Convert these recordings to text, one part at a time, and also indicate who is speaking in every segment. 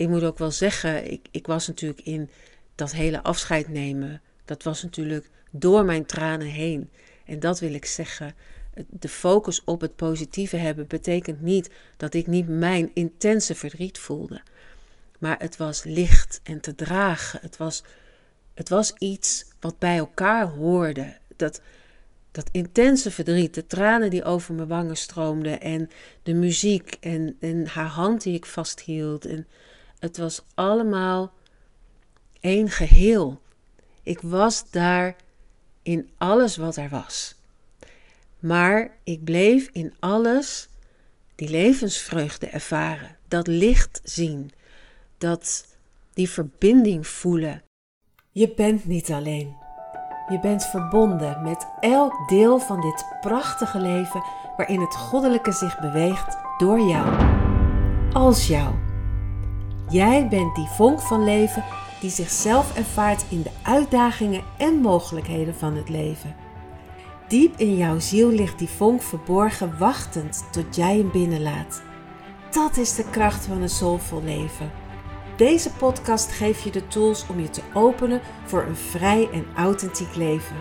Speaker 1: ik moet ook wel zeggen, ik, ik was natuurlijk in dat hele afscheid nemen. Dat was natuurlijk door mijn tranen heen. En dat wil ik zeggen. De focus op het positieve hebben betekent niet dat ik niet mijn intense verdriet voelde. Maar het was licht en te dragen. Het was, het was iets wat bij elkaar hoorde. Dat, dat intense verdriet, de tranen die over mijn wangen stroomden en de muziek en, en haar hand die ik vasthield. En het was allemaal één geheel. Ik was daar in alles wat er was. Maar ik bleef in alles die levensvreugde ervaren, dat licht zien, dat die verbinding voelen. Je bent niet alleen. Je bent verbonden met elk deel van dit prachtige leven waarin het goddelijke zich beweegt door jou. Als jou. Jij bent die vonk van leven die zichzelf ervaart in de uitdagingen en mogelijkheden van het leven. Diep in jouw ziel ligt die vonk verborgen, wachtend tot jij hem binnenlaat. Dat is de kracht van een soulvol leven. Deze podcast geeft je de tools om je te openen voor een vrij en authentiek leven.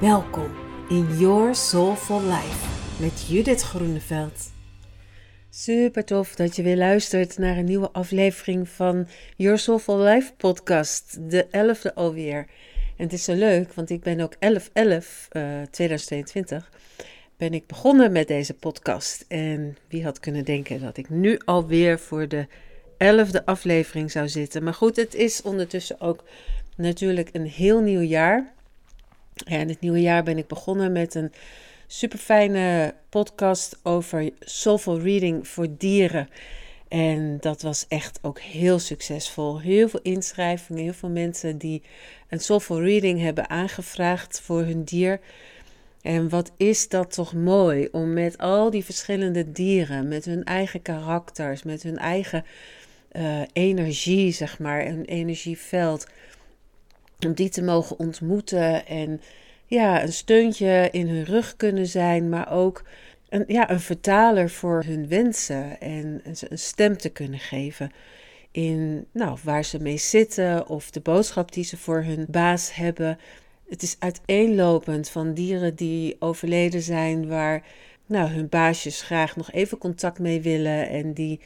Speaker 1: Welkom in Your Soulful Life met Judith Groeneveld. Super tof dat je weer luistert naar een nieuwe aflevering van Your Soulful Life podcast, de elfde alweer. En het is zo leuk, want ik ben ook 11-11 uh, 2022 ben ik begonnen met deze podcast. En wie had kunnen denken dat ik nu alweer voor de elfde aflevering zou zitten. Maar goed, het is ondertussen ook natuurlijk een heel nieuw jaar. En het nieuwe jaar ben ik begonnen met een super fijne podcast over soulful reading voor dieren. En dat was echt ook heel succesvol. Heel veel inschrijvingen, heel veel mensen die een soulful reading hebben aangevraagd voor hun dier. En wat is dat toch mooi om met al die verschillende dieren, met hun eigen karakters, met hun eigen uh, energie, zeg maar, een energieveld, om die te mogen ontmoeten en ja, een steuntje in hun rug kunnen zijn, maar ook een, ja, een vertaler voor hun wensen en een stem te kunnen geven in nou, waar ze mee zitten of de boodschap die ze voor hun baas hebben. Het is uiteenlopend van dieren die overleden zijn, waar nou, hun baasjes graag nog even contact mee willen en die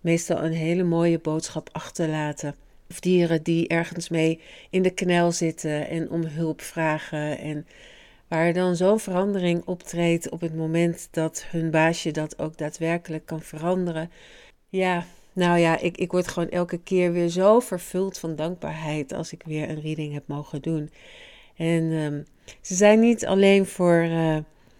Speaker 1: meestal een hele mooie boodschap achterlaten. Of dieren die ergens mee in de knel zitten en om hulp vragen. En waar dan zo'n verandering optreedt op het moment dat hun baasje dat ook daadwerkelijk kan veranderen. Ja, nou ja, ik, ik word gewoon elke keer weer zo vervuld van dankbaarheid als ik weer een reading heb mogen doen. En ehm, ze zijn niet alleen voor, uh,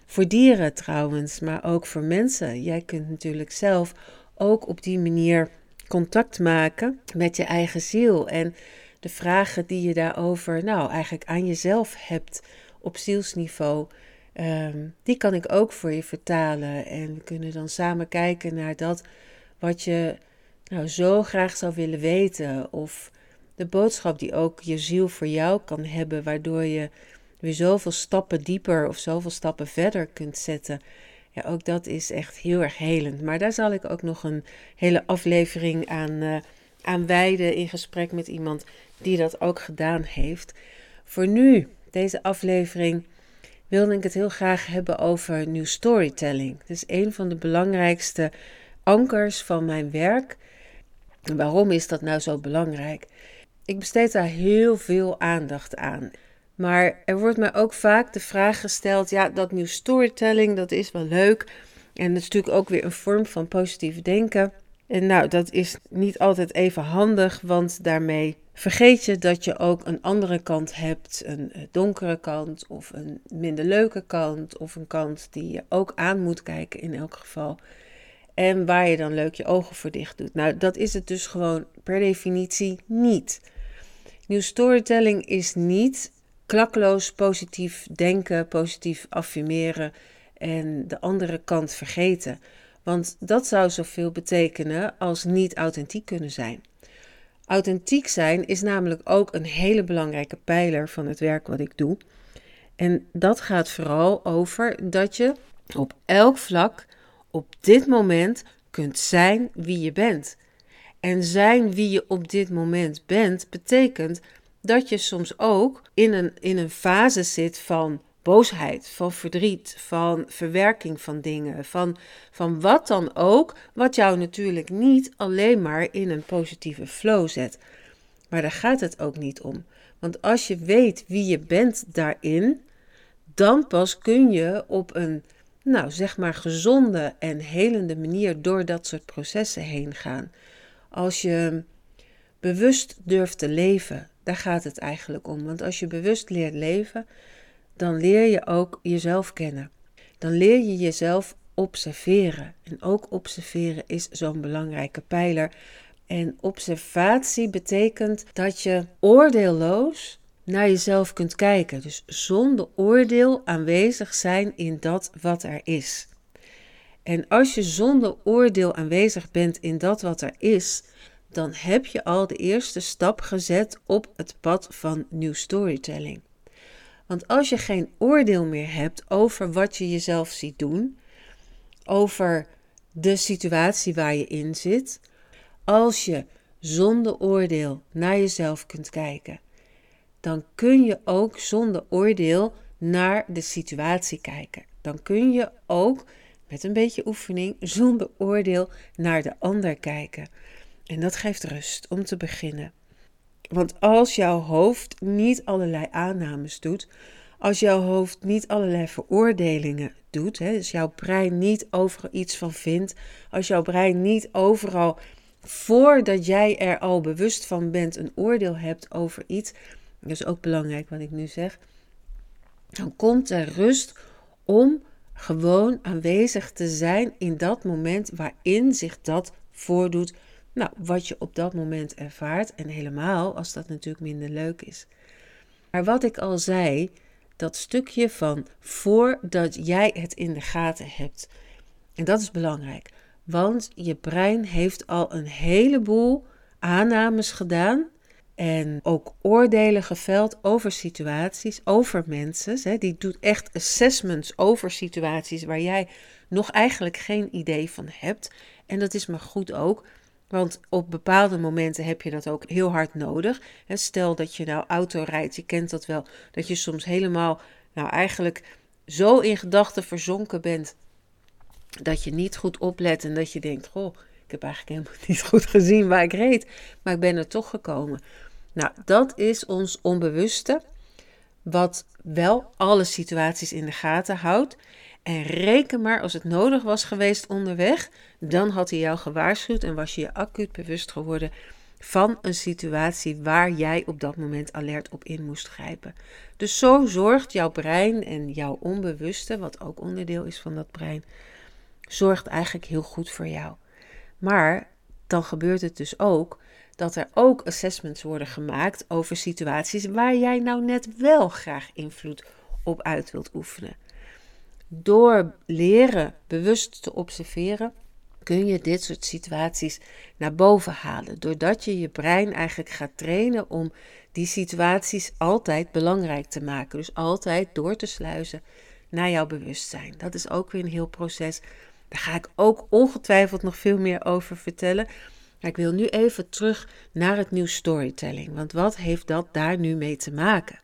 Speaker 1: voor dieren trouwens, maar ook voor mensen. Jij kunt natuurlijk zelf ook op die manier contact maken met je eigen ziel. En de vragen die je daarover, nou, eigenlijk aan jezelf hebt op zielsniveau, ehm, die kan ik ook voor je vertalen. En we kunnen dan samen kijken naar dat wat je nou zo graag zou willen weten. Of de boodschap die ook je ziel voor jou kan hebben, waardoor je weer zoveel stappen dieper of zoveel stappen verder kunt zetten ook dat is echt heel erg helend. Maar daar zal ik ook nog een hele aflevering aan, uh, aan wijden in gesprek met iemand die dat ook gedaan heeft. Voor nu, deze aflevering, wilde ik het heel graag hebben over nieuw storytelling. Het is een van de belangrijkste ankers van mijn werk. waarom is dat nou zo belangrijk? Ik besteed daar heel veel aandacht aan. Maar er wordt mij ook vaak de vraag gesteld: ja, dat nieuw storytelling, dat is wel leuk. En dat is natuurlijk ook weer een vorm van positief denken. En nou, dat is niet altijd even handig, want daarmee vergeet je dat je ook een andere kant hebt. Een eh, donkere kant of een minder leuke kant of een kant die je ook aan moet kijken in elk geval. En waar je dan leuk je ogen voor dicht doet. Nou, dat is het dus gewoon per definitie niet. Nieuw storytelling is niet klakloos positief denken, positief affirmeren en de andere kant vergeten. Want dat zou zoveel betekenen als niet authentiek kunnen zijn. Authentiek zijn is namelijk ook een hele belangrijke pijler van het werk wat ik doe. En dat gaat vooral over dat je op elk vlak op dit moment kunt zijn wie je bent. En zijn wie je op dit moment bent, betekent dat je soms ook in een, in een fase zit van boosheid, van verdriet, van verwerking van dingen, van, van wat dan ook, wat jou natuurlijk niet alleen maar in een positieve flow zet. Maar daar gaat het ook niet om. Want als je weet wie je bent daarin, dan pas kun je op een, nou zeg maar, gezonde en helende manier door dat soort processen heen gaan. Als je bewust durft te leven, daar gaat het eigenlijk om. Want als je bewust leert leven, dan leer je ook jezelf kennen. Dan leer je jezelf observeren. En ook observeren is zo'n belangrijke pijler. En observatie betekent dat je oordeelloos naar jezelf kunt kijken. Dus zonder oordeel aanwezig zijn in dat wat er is. En als je zonder oordeel aanwezig bent in dat wat er is, dan heb je al de eerste stap gezet op het pad van nieuw storytelling. Want als je geen oordeel meer hebt over wat je jezelf ziet doen, over de situatie waar je in zit, als je zonder oordeel naar jezelf kunt kijken, dan kun je ook zonder oordeel naar de situatie kijken. Dan kun je ook met een beetje oefening zonder oordeel naar de ander kijken. En dat geeft rust om te beginnen. Want als jouw hoofd niet allerlei aannames doet, als jouw hoofd niet allerlei veroordelingen doet, hè, dus jouw brein niet overal iets van vindt, als jouw brein niet overal voordat jij er al bewust van bent een oordeel hebt over iets, dat is ook belangrijk wat ik nu zeg, dan komt er rust om gewoon aanwezig te zijn in dat moment waarin zich dat voordoet nou, wat je op dat moment ervaart. En helemaal als dat natuurlijk minder leuk is. Maar wat ik al zei, dat stukje van voordat jij het in de gaten hebt. En dat is belangrijk. Want je brein heeft al een heleboel aannames gedaan. En ook oordelen geveld over situaties, over mensen. Die doet echt assessments over situaties waar jij nog eigenlijk geen idee van hebt. En dat is maar goed ook. Want op bepaalde momenten heb je dat ook heel hard nodig. Stel dat je nou auto rijdt, je kent dat wel, dat je soms helemaal, nou eigenlijk zo in gedachten verzonken bent dat je niet goed oplet en dat je denkt: Goh, ik heb eigenlijk helemaal niet goed gezien waar ik reed, maar ik ben er toch gekomen. Nou, dat is ons onbewuste, wat wel alle situaties in de gaten houdt en reken maar als het nodig was geweest onderweg, dan had hij jou gewaarschuwd en was je je acuut bewust geworden van een situatie waar jij op dat moment alert op in moest grijpen. Dus zo zorgt jouw brein en jouw onbewuste, wat ook onderdeel is van dat brein, zorgt eigenlijk heel goed voor jou. Maar dan gebeurt het dus ook dat er ook assessments worden gemaakt over situaties waar jij nou net wel graag invloed op uit wilt oefenen. Door leren bewust te observeren, kun je dit soort situaties naar boven halen. Doordat je je brein eigenlijk gaat trainen om die situaties altijd belangrijk te maken. Dus altijd door te sluizen naar jouw bewustzijn. Dat is ook weer een heel proces. Daar ga ik ook ongetwijfeld nog veel meer over vertellen. Maar ik wil nu even terug naar het nieuw storytelling. Want wat heeft dat daar nu mee te maken?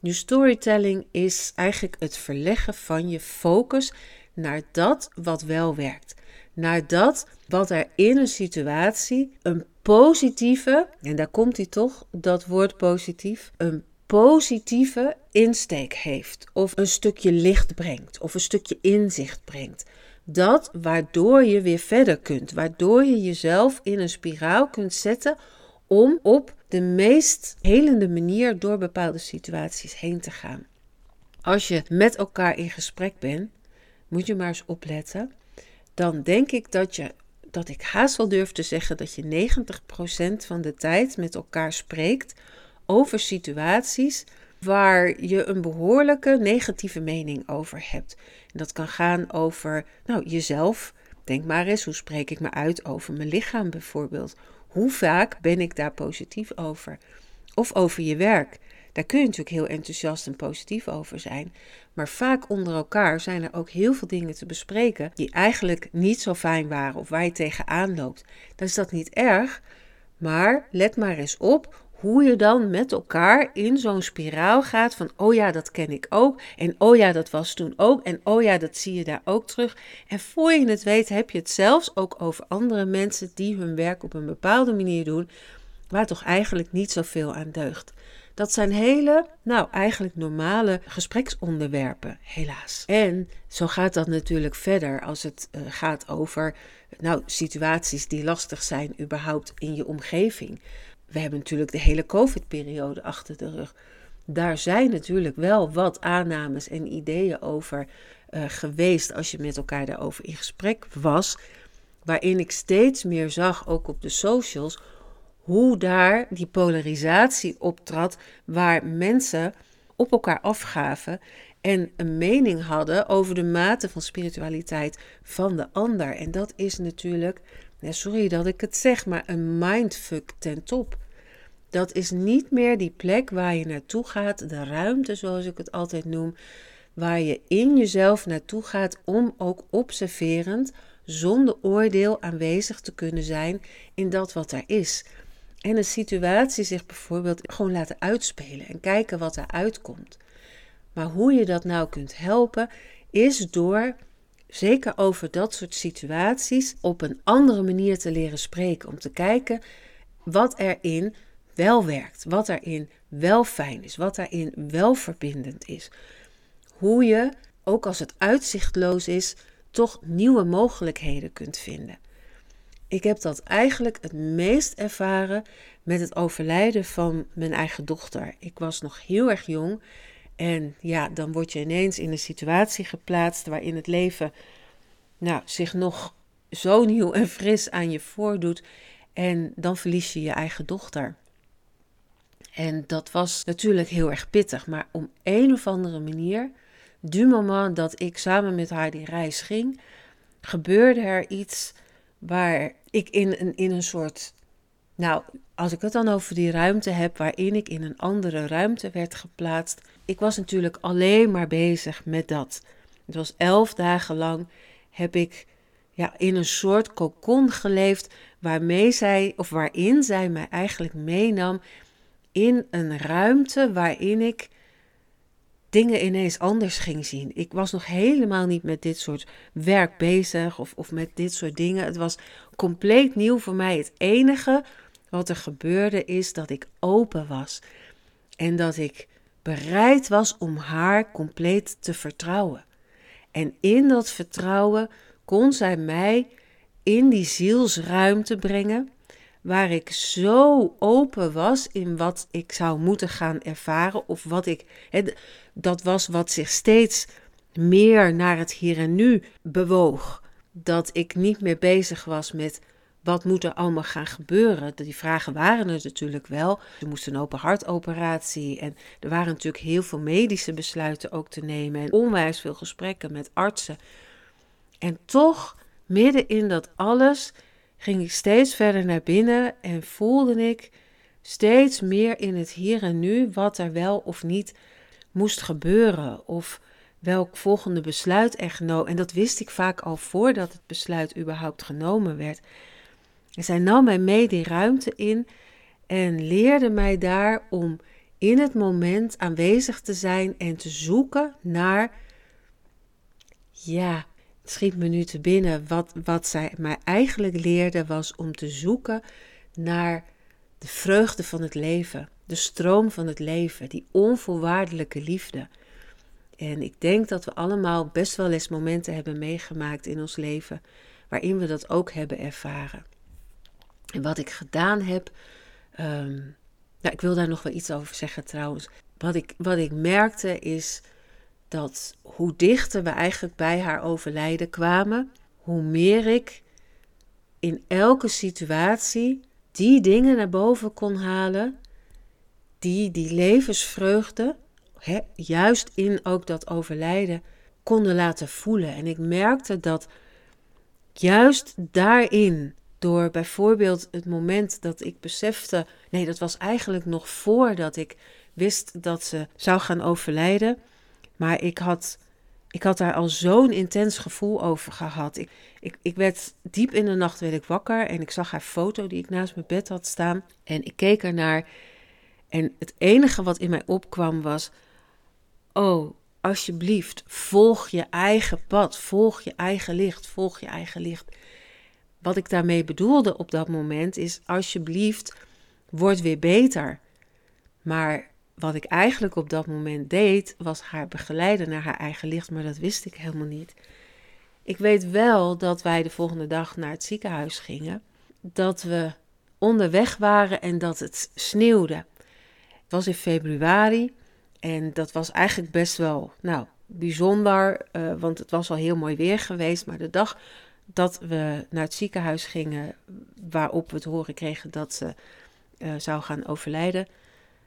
Speaker 1: Nu, storytelling is eigenlijk het verleggen van je focus naar dat wat wel werkt. Naar dat wat er in een situatie een positieve, en daar komt hij toch, dat woord positief, een positieve insteek heeft. Of een stukje licht brengt, of een stukje inzicht brengt. Dat waardoor je weer verder kunt, waardoor je jezelf in een spiraal kunt zetten om op de meest helende manier door bepaalde situaties heen te gaan. Als je met elkaar in gesprek bent, moet je maar eens opletten. Dan denk ik dat je dat ik haast wel durf te zeggen dat je 90% van de tijd met elkaar spreekt over situaties waar je een behoorlijke negatieve mening over hebt. Dat kan gaan over nou, jezelf. Denk maar eens, hoe spreek ik me uit over mijn lichaam bijvoorbeeld? Hoe vaak ben ik daar positief over? Of over je werk. Daar kun je natuurlijk heel enthousiast en positief over zijn. Maar vaak onder elkaar zijn er ook heel veel dingen te bespreken die eigenlijk niet zo fijn waren of waar je tegenaan loopt. Dan is dat niet erg, maar let maar eens op hoe je dan met elkaar in zo'n spiraal gaat van oh ja, dat ken ik ook en oh ja, dat was toen ook en oh ja, dat zie je daar ook terug. En voor je het weet heb je het zelfs ook over andere mensen die hun werk op een bepaalde manier doen, waar toch eigenlijk niet zoveel aan deugt. Dat zijn hele, nou eigenlijk normale gespreksonderwerpen, helaas. En zo gaat dat natuurlijk verder als het uh, gaat over nou, situaties die lastig zijn überhaupt in je omgeving we hebben natuurlijk de hele COVID-periode achter de rug. Daar zijn natuurlijk wel wat aannames en ideeën over uh, geweest als je met elkaar daarover in gesprek was. Waarin ik steeds meer zag, ook op de socials, hoe daar die polarisatie optrad, waar mensen op elkaar afgaven en een mening hadden over de mate van spiritualiteit van de ander. En dat is natuurlijk sorry dat ik het zeg, maar een mindfuck ten top. Dat is niet meer die plek waar je naartoe gaat, de ruimte zoals ik het altijd noem, waar je in jezelf naartoe gaat om ook observerend, zonder oordeel aanwezig te kunnen zijn in dat wat er is. En een situatie zich bijvoorbeeld gewoon laten uitspelen en kijken wat er uitkomt. Maar hoe je dat nou kunt helpen, is door zeker over dat soort situaties op een andere manier te leren spreken. Om te kijken wat erin wel werkt, wat daarin wel fijn is, wat daarin wel verbindend is. Hoe je, ook als het uitzichtloos is, toch nieuwe mogelijkheden kunt vinden. Ik heb dat eigenlijk het meest ervaren met het overlijden van mijn eigen dochter. Ik was nog heel erg jong en ja, dan word je ineens in een situatie geplaatst waarin het leven nou, zich nog zo nieuw en fris aan je voordoet. En dan verlies je je eigen dochter. En dat was natuurlijk heel erg pittig, maar om een of andere manier, du moment dat ik samen met haar die reis ging, gebeurde er iets waar ik in een, in een soort, nou, als ik het dan over die ruimte heb, waarin ik in een andere ruimte werd geplaatst. Ik was natuurlijk alleen maar bezig met dat. Het was elf dagen lang heb ik ja, in een soort kokon geleefd waarmee zij, of waarin zij mij eigenlijk meenam in een ruimte waarin ik dingen ineens anders ging zien. Ik was nog helemaal niet met dit soort werk bezig of, of met dit soort dingen. Het was compleet nieuw voor mij. Het enige wat er gebeurde is dat ik open was en dat ik bereid was om haar compleet te vertrouwen. En in dat vertrouwen kon zij mij in die zielsruimte brengen waar ik zo open was in wat ik zou moeten gaan ervaren of wat ik dat was wat zich steeds meer naar het hier en nu bewoog. Dat ik niet meer bezig was met wat moet er allemaal gaan gebeuren. Die vragen waren er natuurlijk wel. Er moest een open hartoperatie en er waren natuurlijk heel veel medische besluiten ook te nemen en onwijs veel gesprekken met artsen. En toch, midden in dat alles, ging ik steeds verder naar binnen en voelde ik steeds meer in het hier en nu wat er wel of niet moest gebeuren of welk volgende besluit er genomen. En dat wist ik vaak al voordat het besluit überhaupt genomen werd. En zij nam mij mee die ruimte in en leerde mij daar om in het moment aanwezig te zijn en te zoeken naar, ja, schiet me nu te binnen. Wat, wat zij mij eigenlijk leerde was om te zoeken naar de vreugde van het leven, de stroom van het leven, die onvoorwaardelijke liefde. En ik denk dat we allemaal best wel eens momenten hebben meegemaakt in ons leven waarin we dat ook hebben ervaren. En wat ik gedaan heb, um, nou, ik wil daar nog wel iets over zeggen trouwens. Wat ik, wat ik merkte is dat hoe dichter we eigenlijk bij haar overlijden kwamen, hoe meer ik in elke situatie die dingen naar boven kon halen, die die levensvreugde, juist in ook dat overlijden, konden laten voelen. En ik merkte dat juist daarin, door bijvoorbeeld het moment dat ik besefte, nee, dat was eigenlijk nog voordat ik wist dat ze zou gaan overlijden. Maar ik had, ik had daar al zo'n intens gevoel over gehad. Ik, ik, ik werd diep in de nacht werd ik wakker en ik zag haar foto die ik naast mijn bed had staan. En ik keek ernaar. En het enige wat in mij opkwam was: Oh, alsjeblieft, volg je eigen pad, volg je eigen licht, volg je eigen licht. Wat ik daarmee bedoelde op dat moment is: alsjeblieft, word weer beter. Maar wat ik eigenlijk op dat moment deed, was haar begeleiden naar haar eigen licht, maar dat wist ik helemaal niet. Ik weet wel dat wij de volgende dag naar het ziekenhuis gingen, dat we onderweg waren en dat het sneeuwde. Het was in februari en dat was eigenlijk best wel, nou, bijzonder, uh, want het was al heel mooi weer geweest, maar de dag dat we naar het ziekenhuis gingen, waarop we het horen kregen dat ze uh, zou gaan overlijden,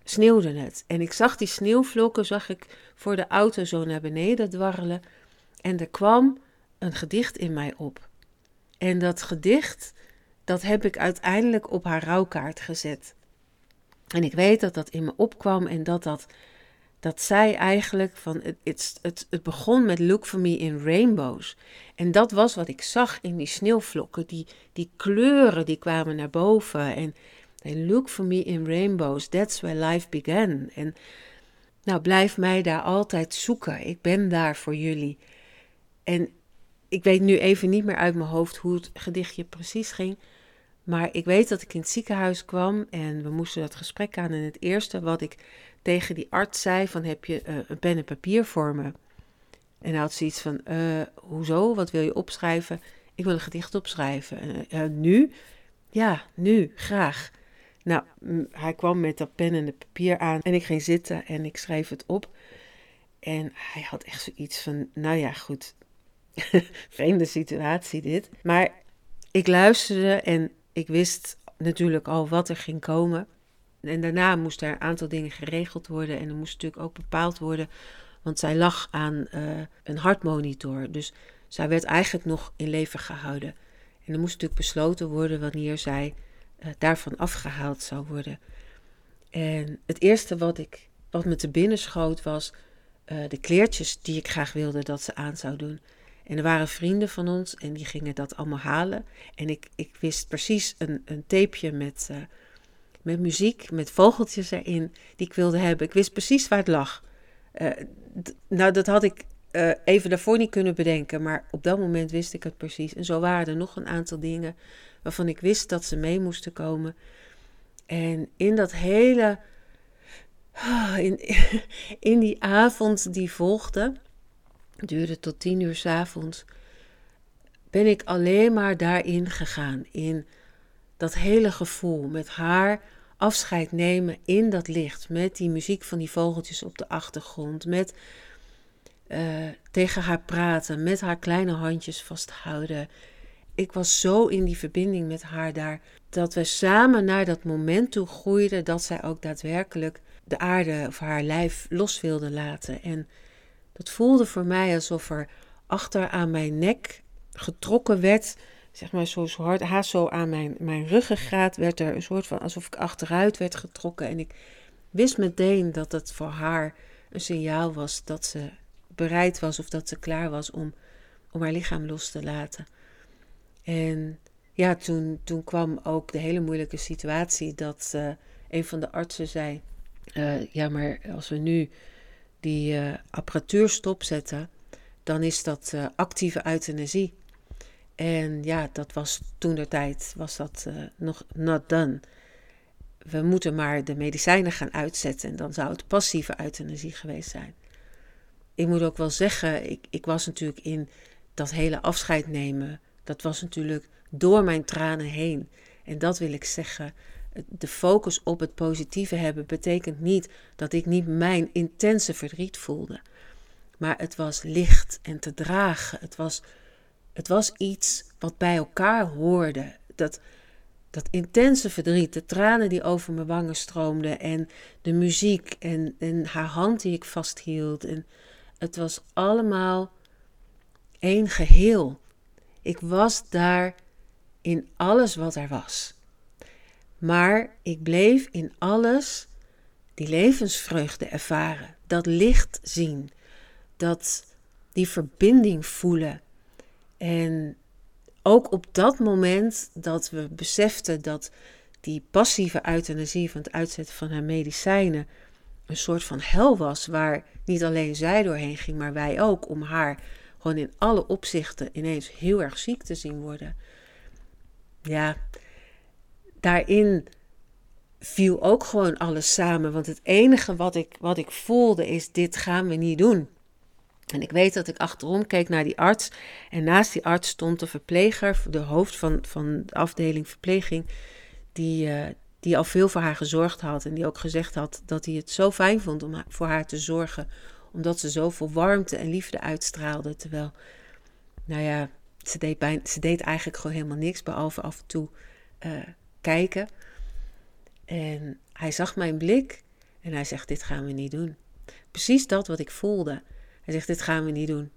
Speaker 1: sneeuwde het. En ik zag die sneeuwvlokken, zag ik voor de auto zo naar beneden dwarrelen. En er kwam een gedicht in mij op. En dat gedicht, dat heb ik uiteindelijk op haar rouwkaart gezet. En ik weet dat dat in me opkwam en dat dat, dat zij eigenlijk van, het, het, het begon met Look for Me in Rainbows. En dat was wat ik zag in die sneeuwvlokken, die, die kleuren die kwamen naar boven en They look for me in rainbows, that's where life began. En nou, blijf mij daar altijd zoeken. Ik ben daar voor jullie. En ik weet nu even niet meer uit mijn hoofd hoe het gedichtje precies ging. Maar ik weet dat ik in het ziekenhuis kwam en we moesten dat gesprek aan. En het eerste wat ik tegen die arts zei: van heb je uh, een pen en papier voor me? En hij had zoiets van: uh, hoezo? Wat wil je opschrijven? Ik wil een gedicht opschrijven. Uh, nu? Ja, nu, graag. Nou, hij kwam met dat pen en de papier aan en ik ging zitten en ik schreef het op. En hij had echt zoiets van, nou ja, goed, vreemde situatie dit. Maar ik luisterde en ik wist natuurlijk al wat er ging komen. En daarna moesten er een aantal dingen geregeld worden en er moest natuurlijk ook bepaald worden, want zij lag aan uh, een hartmonitor. Dus zij werd eigenlijk nog in leven gehouden. En er moest natuurlijk besloten worden wanneer zij uh, daarvan afgehaald zou worden. En het eerste wat, ik, wat me te binnen schoot was uh, de kleertjes die ik graag wilde dat ze aan zou doen. En er waren vrienden van ons en die gingen dat allemaal halen. En ik, ik wist precies een, een tapeje met, uh, met muziek, met vogeltjes erin, die ik wilde hebben. Ik wist precies waar het lag. nou, dat had ik even daarvoor niet kunnen bedenken, maar op dat moment wist ik het precies. En zo waren er nog een aantal dingen waarvan ik wist dat ze mee moesten komen. En in dat hele, in, in die avond die volgde, duurde tot tien uur s avonds, ben ik alleen maar daarin gegaan. In dat hele gevoel met haar afscheid nemen in dat licht. Met die muziek van die vogeltjes op de achtergrond. Met uh, tegen haar praten. Met haar kleine handjes vasthouden ik was zo in die verbinding met haar daar, dat we samen naar dat moment toe groeiden dat zij ook daadwerkelijk de aarde of haar lijf los wilde laten. En dat voelde voor mij alsof er achter aan mijn nek getrokken werd, zeg maar zo, zo hard, haast zo aan mijn, mijn ruggengraat werd er een soort van alsof ik achteruit werd getrokken. En ik wist meteen dat het voor haar een signaal was dat ze bereid was of dat ze klaar was om, om haar lichaam los te laten. En ja, toen, toen kwam ook de hele moeilijke situatie dat uh, een van de artsen zei: uh, Ja, maar als we nu die uh, apparatuur stopzetten, dan is dat actieve euthanasie. En ja, dat was toen de tijd, was dat nog not done. We moeten maar de medicijnen gaan uitzetten en dan zou het passieve euthanasie geweest zijn. Ik moet ook wel zeggen, ik, ik was natuurlijk in dat hele afscheid nemen dat was natuurlijk door mijn tranen heen. En dat wil ik zeggen. De focus op het positieve hebben betekent niet dat ik niet mijn intense verdriet voelde. Maar het was licht en te dragen. Het was, het was iets wat bij elkaar hoorde. Dat, dat intense verdriet, de tranen die over mijn wangen stroomden en de muziek en, en haar hand die ik vasthield. En het was allemaal één geheel. Ik was daar in alles wat er was. Maar ik bleef in alles die levensvreugde ervaren, dat licht zien, dat die verbinding voelen. En ook op dat moment dat we beseften dat die passieve euthanasie van het uitzetten van haar medicijnen een soort van hel was, waar niet alleen zij doorheen ging, maar wij ook, om haar gewoon in alle opzichten ineens heel erg ziek te zien worden. Ja, daarin viel ook gewoon alles samen. Want het enige wat ik, wat ik voelde is: dit gaan we niet doen. En ik weet dat ik achterom keek naar die arts. En naast die arts stond de verpleger, de hoofd van, van de afdeling verpleging. Die, uh, die al veel voor haar gezorgd had. En die ook gezegd had dat hij het zo fijn vond om voor haar te zorgen. Omdat ze zoveel warmte en liefde uitstraalde. Terwijl, nou ja, ze deed, ze deed eigenlijk gewoon helemaal niks. Behalve af en toe uh, kijken. En hij zag mijn blik en hij zegt: Dit gaan we niet doen. Precies dat wat ik voelde. Hij zegt: Dit gaan we niet doen.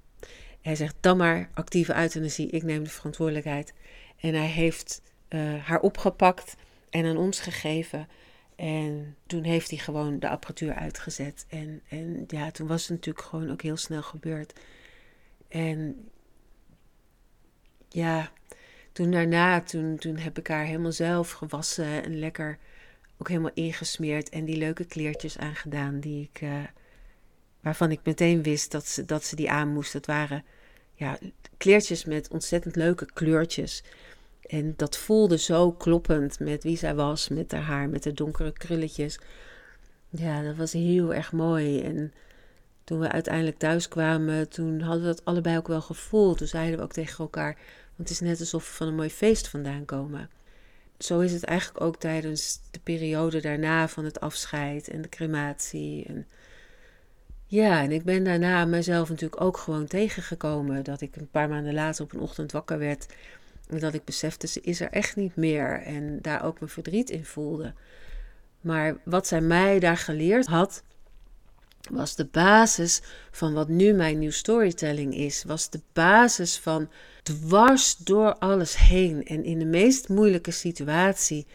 Speaker 1: Hij zegt: Dan maar actieve euthanasie, ik neem de verantwoordelijkheid. En hij heeft uh, haar opgepakt en aan ons gegeven. En toen heeft hij gewoon de apparatuur uitgezet. En, en ja, toen was het natuurlijk gewoon ook heel snel gebeurd. En ja, toen daarna, toen, toen heb ik haar helemaal zelf gewassen en lekker ook helemaal ingesmeerd en die leuke kleertjes aangedaan die ik, uh, waarvan ik meteen wist dat ze, dat ze die aan moest. Dat waren ja, kleertjes met ontzettend leuke kleurtjes. En dat voelde zo kloppend met wie zij was, met haar haar, met de donkere krulletjes. Ja, dat was heel erg mooi. En toen we uiteindelijk thuis kwamen, toen hadden we dat allebei ook wel gevoeld. Toen zeiden we ook tegen elkaar, want het is net alsof we van een mooi feest vandaan komen zo is het eigenlijk ook tijdens de periode daarna van het afscheid en de crematie. En ja, en ik ben daarna mezelf natuurlijk ook gewoon tegengekomen. Dat ik een paar maanden later op een ochtend wakker werd. En dat ik besefte, ze is er echt niet meer. En daar ook mijn verdriet in voelde. Maar wat zij mij daar geleerd had, was de basis van wat nu mijn nieuw storytelling is. Was de basis van dwars door alles heen en in de meest moeilijke situatie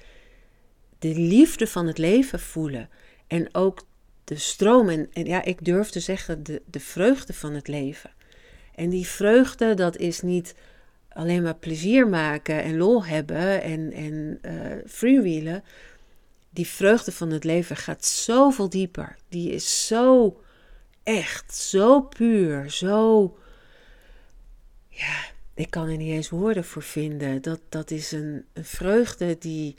Speaker 1: de liefde van het leven voelen. En ook de stroom en, ja, ik durf te zeggen, de, de vreugde van het leven. En die vreugde, dat is niet alleen maar plezier maken en lol hebben en, en uh, freewheelen. Die vreugde van het leven gaat zoveel dieper. Die is zo echt, zo puur, zo. Ja, ik kan er niet eens woorden voor vinden. Dat, dat is een, een vreugde die,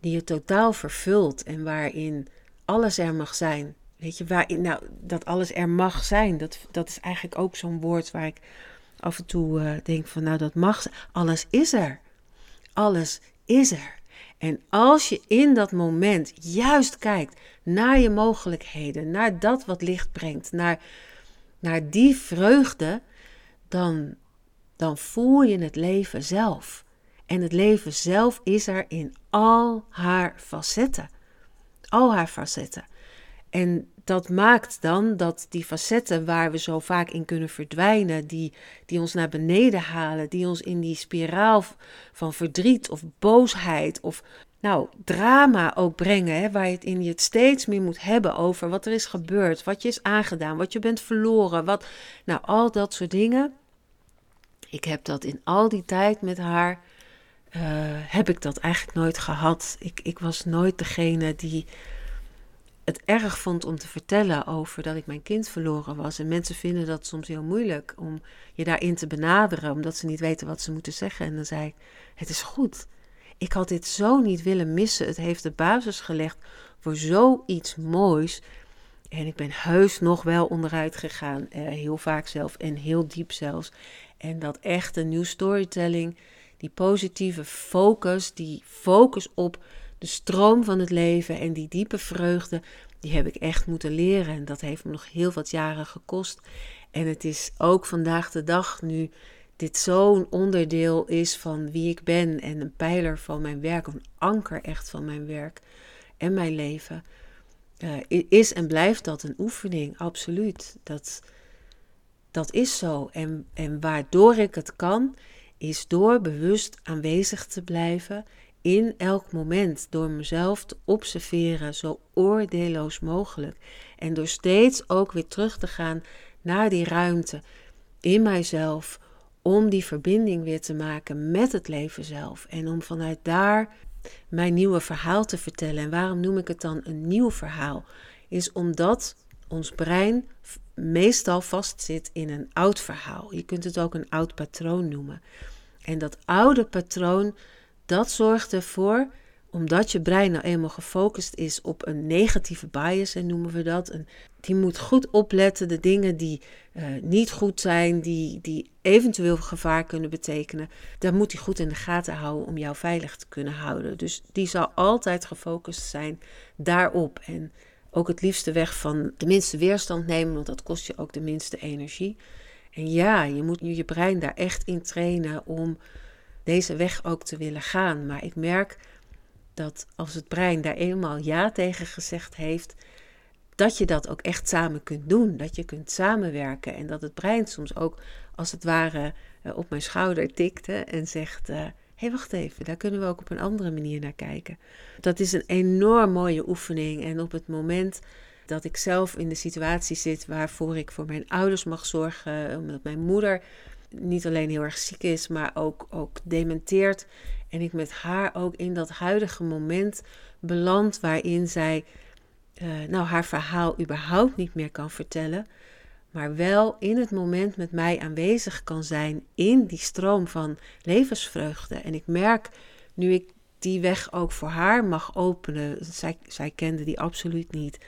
Speaker 1: die je totaal vervult en waarin alles er mag zijn. Weet je, waarin, nou, dat alles er mag zijn, dat, dat is eigenlijk ook zo'n woord waar ik af en toe uh, denk van, nou, dat mag. Alles is er. Alles is er. En als je in dat moment juist kijkt naar je mogelijkheden, naar dat wat licht brengt, naar, naar die vreugde, dan, dan voel je het leven zelf. En het leven zelf is er in al haar facetten. Al haar facetten. En dat maakt dan dat die facetten waar we zo vaak in kunnen verdwijnen, die, die ons naar beneden halen, die ons in die spiraal van verdriet of boosheid of nou, drama ook brengen, hè, waar je het in je het steeds meer moet hebben over wat er is gebeurd, wat je is aangedaan, wat je bent verloren, wat, nou, al dat soort dingen. Ik heb dat in al die tijd met haar, uh, heb ik dat eigenlijk nooit gehad. Ik, ik was nooit degene die het erg vond om te vertellen over dat ik mijn kind verloren was. En mensen vinden dat soms heel moeilijk om je daarin te benaderen, omdat ze niet weten wat ze moeten zeggen. En dan zei ik: Het is goed. Ik had dit zo niet willen missen. Het heeft de basis gelegd voor zoiets moois. En ik ben heus nog wel onderuit gegaan, eh, heel vaak zelf en heel diep zelfs. En dat echte nieuw storytelling, die positieve focus, die focus op de stroom van het leven en die diepe vreugde, die heb ik echt moeten leren. En dat heeft me nog heel wat jaren gekost. En het is ook vandaag de dag nu dit zo'n onderdeel is van wie ik ben en een pijler van mijn werk, een anker echt van mijn werk en mijn leven, uh, is en blijft dat een oefening, absoluut. Dat, dat is zo. En, en waardoor ik het kan, is door bewust aanwezig te blijven in elk moment door mezelf te observeren, zo oordeelloos mogelijk. En door steeds ook weer terug te gaan naar die ruimte in mijzelf, om die verbinding weer te maken met het leven zelf. En om vanuit daar mijn nieuwe verhaal te vertellen. En waarom noem ik het dan een nieuw verhaal? Is omdat ons brein meestal vastzit in een oud verhaal. Je kunt het ook een oud patroon noemen. En dat oude patroon, dat zorgt ervoor, omdat je brein nou eenmaal gefocust is op een negatieve bias, en noemen we dat. Een, die moet goed opletten, de dingen die uh, niet goed zijn, die, die eventueel gevaar kunnen betekenen. Daar moet hij goed in de gaten houden om jou veilig te kunnen houden. Dus die zal altijd gefocust zijn daarop. En ook het liefste weg van de minste weerstand nemen, want dat kost je ook de minste energie. En ja, je moet je brein daar echt in trainen om deze weg ook te willen gaan. Maar ik merk dat als het brein daar eenmaal ja tegen gezegd heeft, dat je dat ook echt samen kunt doen. Dat je kunt samenwerken en dat het brein soms ook als het ware eh, op mijn schouder tikte en zegt: Hé, uh, hey, wacht even, daar kunnen we ook op een andere manier naar kijken. Dat is een enorm mooie oefening. En op het moment dat ik zelf in de situatie zit waarvoor ik voor mijn ouders mag zorgen, omdat mijn moeder niet alleen heel erg ziek is, maar ook, ook dementeert. En ik met haar ook in dat huidige moment beland waarin zij uh, nou haar verhaal überhaupt niet meer kan vertellen, maar wel in het moment met mij aanwezig kan zijn in die stroom van levensvreugde. En ik merk nu ik die weg ook voor haar mag openen, zij, zij kende die absoluut niet.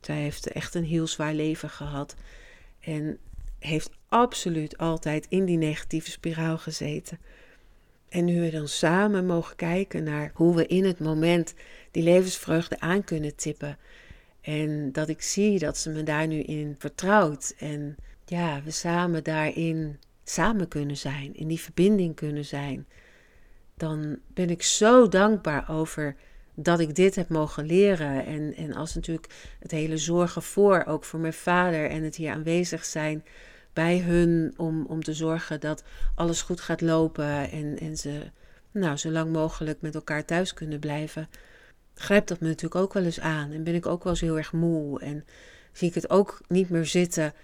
Speaker 1: Zij heeft echt een heel zwaar leven gehad en heeft absoluut altijd in die negatieve spiraal gezeten. En nu we dan samen mogen kijken naar hoe we in het moment die levensvreugde aan kunnen tippen. En dat ik zie dat ze me daar nu in vertrouwt. En ja, we samen daarin samen kunnen zijn, in die verbinding kunnen zijn. Dan ben ik zo dankbaar over dat ik dit heb mogen leren. En, en als natuurlijk het hele zorgen voor, ook voor mijn vader en het hier aanwezig zijn bij hun om, om te zorgen dat alles goed gaat lopen en, en ze nou, zo lang mogelijk met elkaar thuis kunnen blijven, grijpt dat me natuurlijk ook wel eens aan. En ben ik ook wel eens heel erg moe en zie ik het ook niet meer zitten.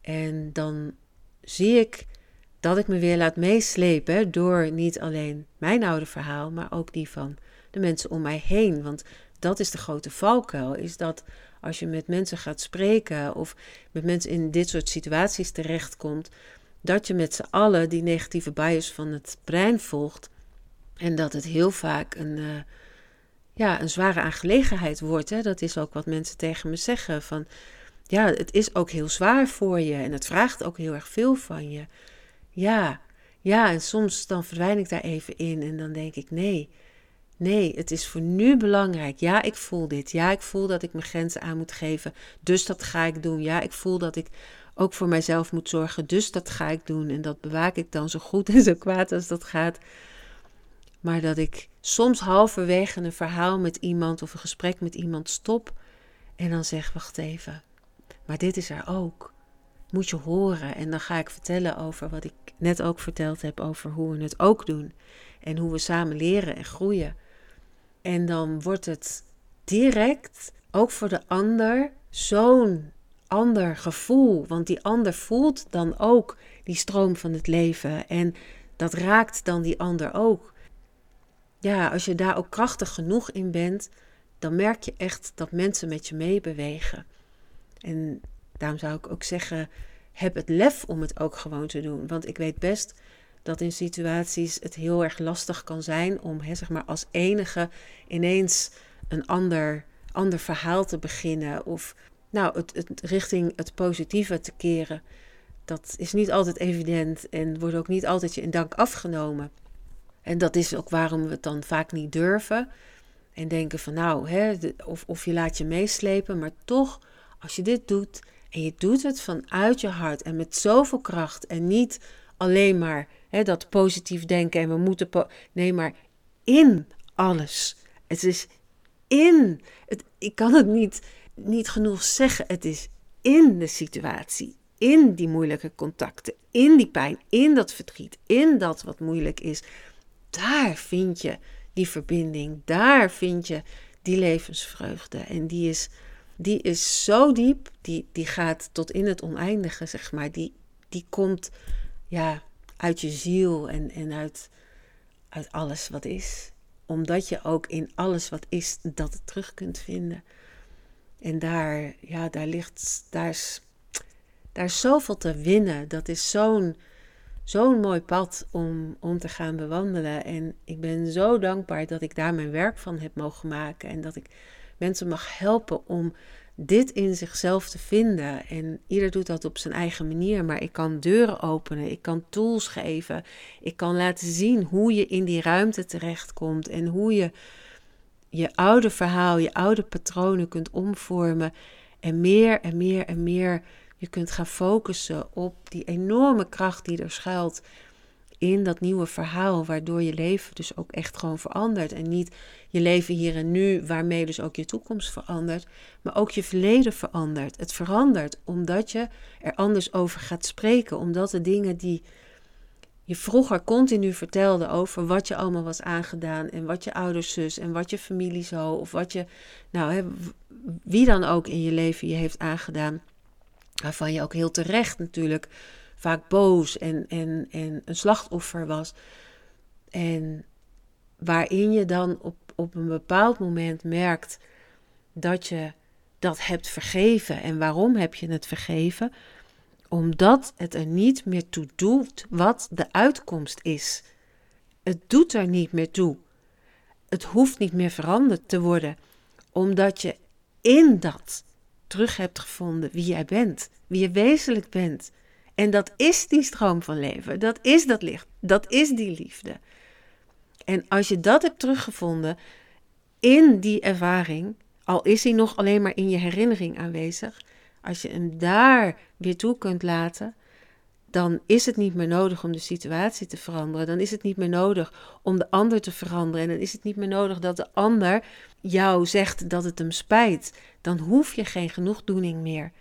Speaker 1: En dan zie ik dat ik me weer laat meeslepen door niet alleen mijn oude verhaal, maar ook die van de mensen om mij heen. Want dat is de grote valkuil, is dat als je met mensen gaat spreken of met mensen in dit soort situaties terechtkomt, dat je met z'n allen die negatieve bias van het brein volgt en dat het heel vaak een, uh, ja, een zware aangelegenheid wordt. Hè? Dat is ook wat mensen tegen me zeggen van ja, het is ook heel zwaar voor je en het vraagt ook heel erg veel van je. Ja, ja, en soms dan verdwijn ik daar even in en dan denk ik nee. Nee, het is voor nu belangrijk. Ja, ik voel dit. Ja, ik voel dat ik mijn grenzen aan moet geven. Dus dat ga ik doen. Ja, ik voel dat ik ook voor mijzelf moet zorgen. Dus dat ga ik doen. En dat bewaak ik dan zo goed en zo kwaad als dat gaat. Maar dat ik soms halverwege een verhaal met iemand of een gesprek met iemand stop. En dan zeg: Wacht even. Maar dit is er ook. Moet je horen. En dan ga ik vertellen over wat ik net ook verteld heb over hoe we het ook doen. En hoe we samen leren en groeien. En dan wordt het direct, ook voor de ander, zo'n ander gevoel. Want die ander voelt dan ook die stroom van het leven. En dat raakt dan die ander ook. Ja, als je daar ook krachtig genoeg in bent, dan merk je echt dat mensen met je meebewegen. En daarom zou ik ook zeggen: heb het lef om het ook gewoon te doen. Want ik weet best dat in situaties het heel erg lastig kan zijn om hè, zeg maar als enige ineens een ander, ander verhaal te beginnen of nou, het, richting het positieve te keren. Dat is niet altijd evident en wordt ook niet altijd je in dank afgenomen. En dat is ook waarom we het dan vaak niet durven. En denken van nou, hè, of, of je laat je meeslepen. Maar toch, als je dit doet en je doet het vanuit je hart en met zoveel kracht en niet alleen maar hè, dat positief denken en we moeten. nee, maar in alles. Het is in. Het, ik kan het niet, niet genoeg zeggen. Het is in de situatie. In die moeilijke contacten. In die pijn. In dat verdriet. In dat wat moeilijk is. Daar vind je die verbinding. Daar vind je die levensvreugde. En die is, die is zo diep, die, die gaat tot in het oneindige, zeg maar. Die, die komt ja, uit je ziel en, en uit, uit alles wat is. Omdat je ook in alles wat is dat terug kunt vinden. En daar, ja, daar ligt, daar is, daar is zoveel te winnen. Dat is zo'n zo'n mooi pad om, om te gaan bewandelen. En ik ben zo dankbaar dat ik daar mijn werk van heb mogen maken. En dat ik mensen mag helpen om dit in zichzelf te vinden. En ieder doet dat op zijn eigen manier. Maar ik kan deuren openen, ik kan tools geven. Ik kan laten zien hoe je in die ruimte terechtkomt. En hoe je je oude verhaal, je oude patronen kunt omvormen. En meer en meer en meer je kunt gaan focussen op die enorme kracht die er schuilt in dat nieuwe verhaal, waardoor je leven dus ook echt gewoon verandert. En niet je leven hier en nu, waarmee dus ook je toekomst verandert, maar ook je verleden verandert. Het verandert omdat je er anders over gaat spreken, omdat de dingen die je vroeger continu vertelde over wat je allemaal was aangedaan en wat je ouders zus en wat je familie zo of wat je, nou, hè, wie dan ook in je leven je heeft aangedaan, waarvan je ook heel terecht natuurlijk vaak boos en, en, en een slachtoffer was. En waarin je dan op, op een bepaald moment merkt dat je dat hebt vergeven. En waarom heb je het vergeven? Omdat het er niet meer toe doet wat de uitkomst is. Het doet er niet meer toe. Het hoeft niet meer veranderd te worden, omdat je in dat terug hebt gevonden wie jij bent, wie je wezenlijk bent. En dat is die stroom van leven, dat is dat licht, dat is die liefde. En als je dat hebt teruggevonden in die ervaring, al is hij nog alleen maar in je herinnering aanwezig, als je hem daar weer toe kunt laten, dan is het niet meer nodig om de situatie te veranderen. Dan is het niet meer nodig om de ander te veranderen. En dan is het niet meer nodig dat de ander jou zegt dat het hem spijt. Dan hoef je geen genoegdoening meer.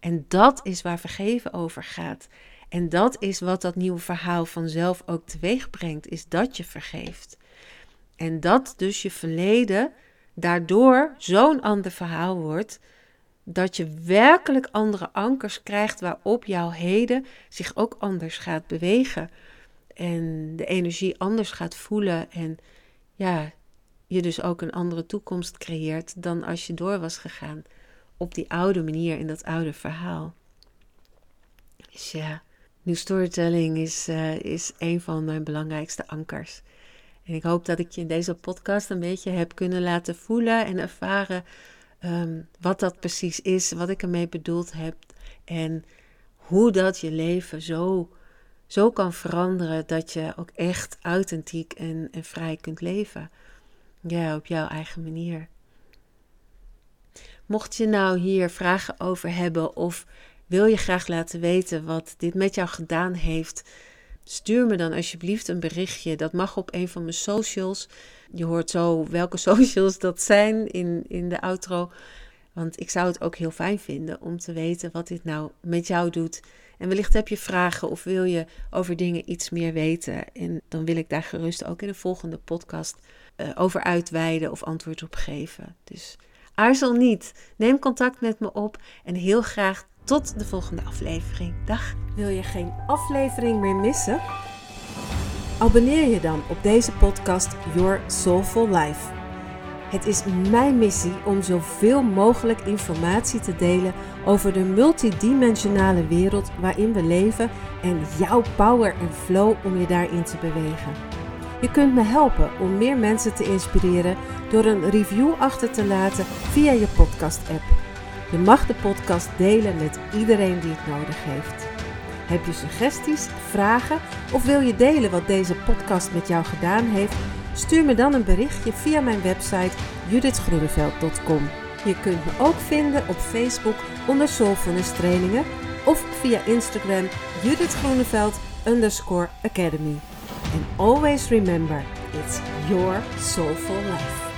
Speaker 1: En dat is waar vergeven over gaat. En dat is wat dat nieuwe verhaal vanzelf ook teweeg brengt, is dat je vergeeft. En dat dus je verleden daardoor zo'n ander verhaal wordt dat je werkelijk andere ankers krijgt waarop jouw heden zich ook anders gaat bewegen. En de energie anders gaat voelen. En ja, je dus ook een andere toekomst creëert dan als je door was gegaan op die oude manier in dat oude verhaal. Dus ja, nieuw storytelling is, uh, is een van mijn belangrijkste ankers. En ik hoop dat ik je in deze podcast een beetje heb kunnen laten voelen en ervaren Ehm, wat dat precies is, wat ik ermee bedoeld heb en hoe dat je leven zo, zo kan veranderen dat je ook echt authentiek en, en vrij kunt leven. Ja, op jouw eigen manier. Mocht je nou hier vragen over hebben of wil je graag laten weten wat dit met jou gedaan heeft, stuur me dan alsjeblieft een berichtje. Dat mag op een van mijn socials. Je hoort zo welke socials dat zijn in, in de outro. Want ik zou het ook heel fijn vinden om te weten wat dit nou met jou doet. En wellicht heb je vragen of wil je over dingen iets meer weten. En dan wil ik daar gerust ook in de volgende podcast uh, over uitweiden of antwoord op geven. Dus aarzel niet. Neem contact met me op en heel graag tot de volgende aflevering. Dag. Wil je geen aflevering meer missen? Abonneer je dan op deze podcast Your Soulful Life. Het is mijn missie om zoveel mogelijk informatie te delen over de multidimensionale wereld waarin we leven en jouw power en flow om je daarin te bewegen. Je kunt me helpen om meer mensen te inspireren door een review achter te laten via je podcast-app. Je mag de podcast delen met iedereen die het nodig heeft. Heb je suggesties, vragen of wil je delen wat deze podcast met jou gedaan heeft? Stuur me dan een berichtje via mijn website judithgroeneveld.com. Je kunt me ook vinden op Facebook onder Soulfulness Trainingen of via Instagram Judith Groeneveld underscore Academy. And always remember, it's your soulful life.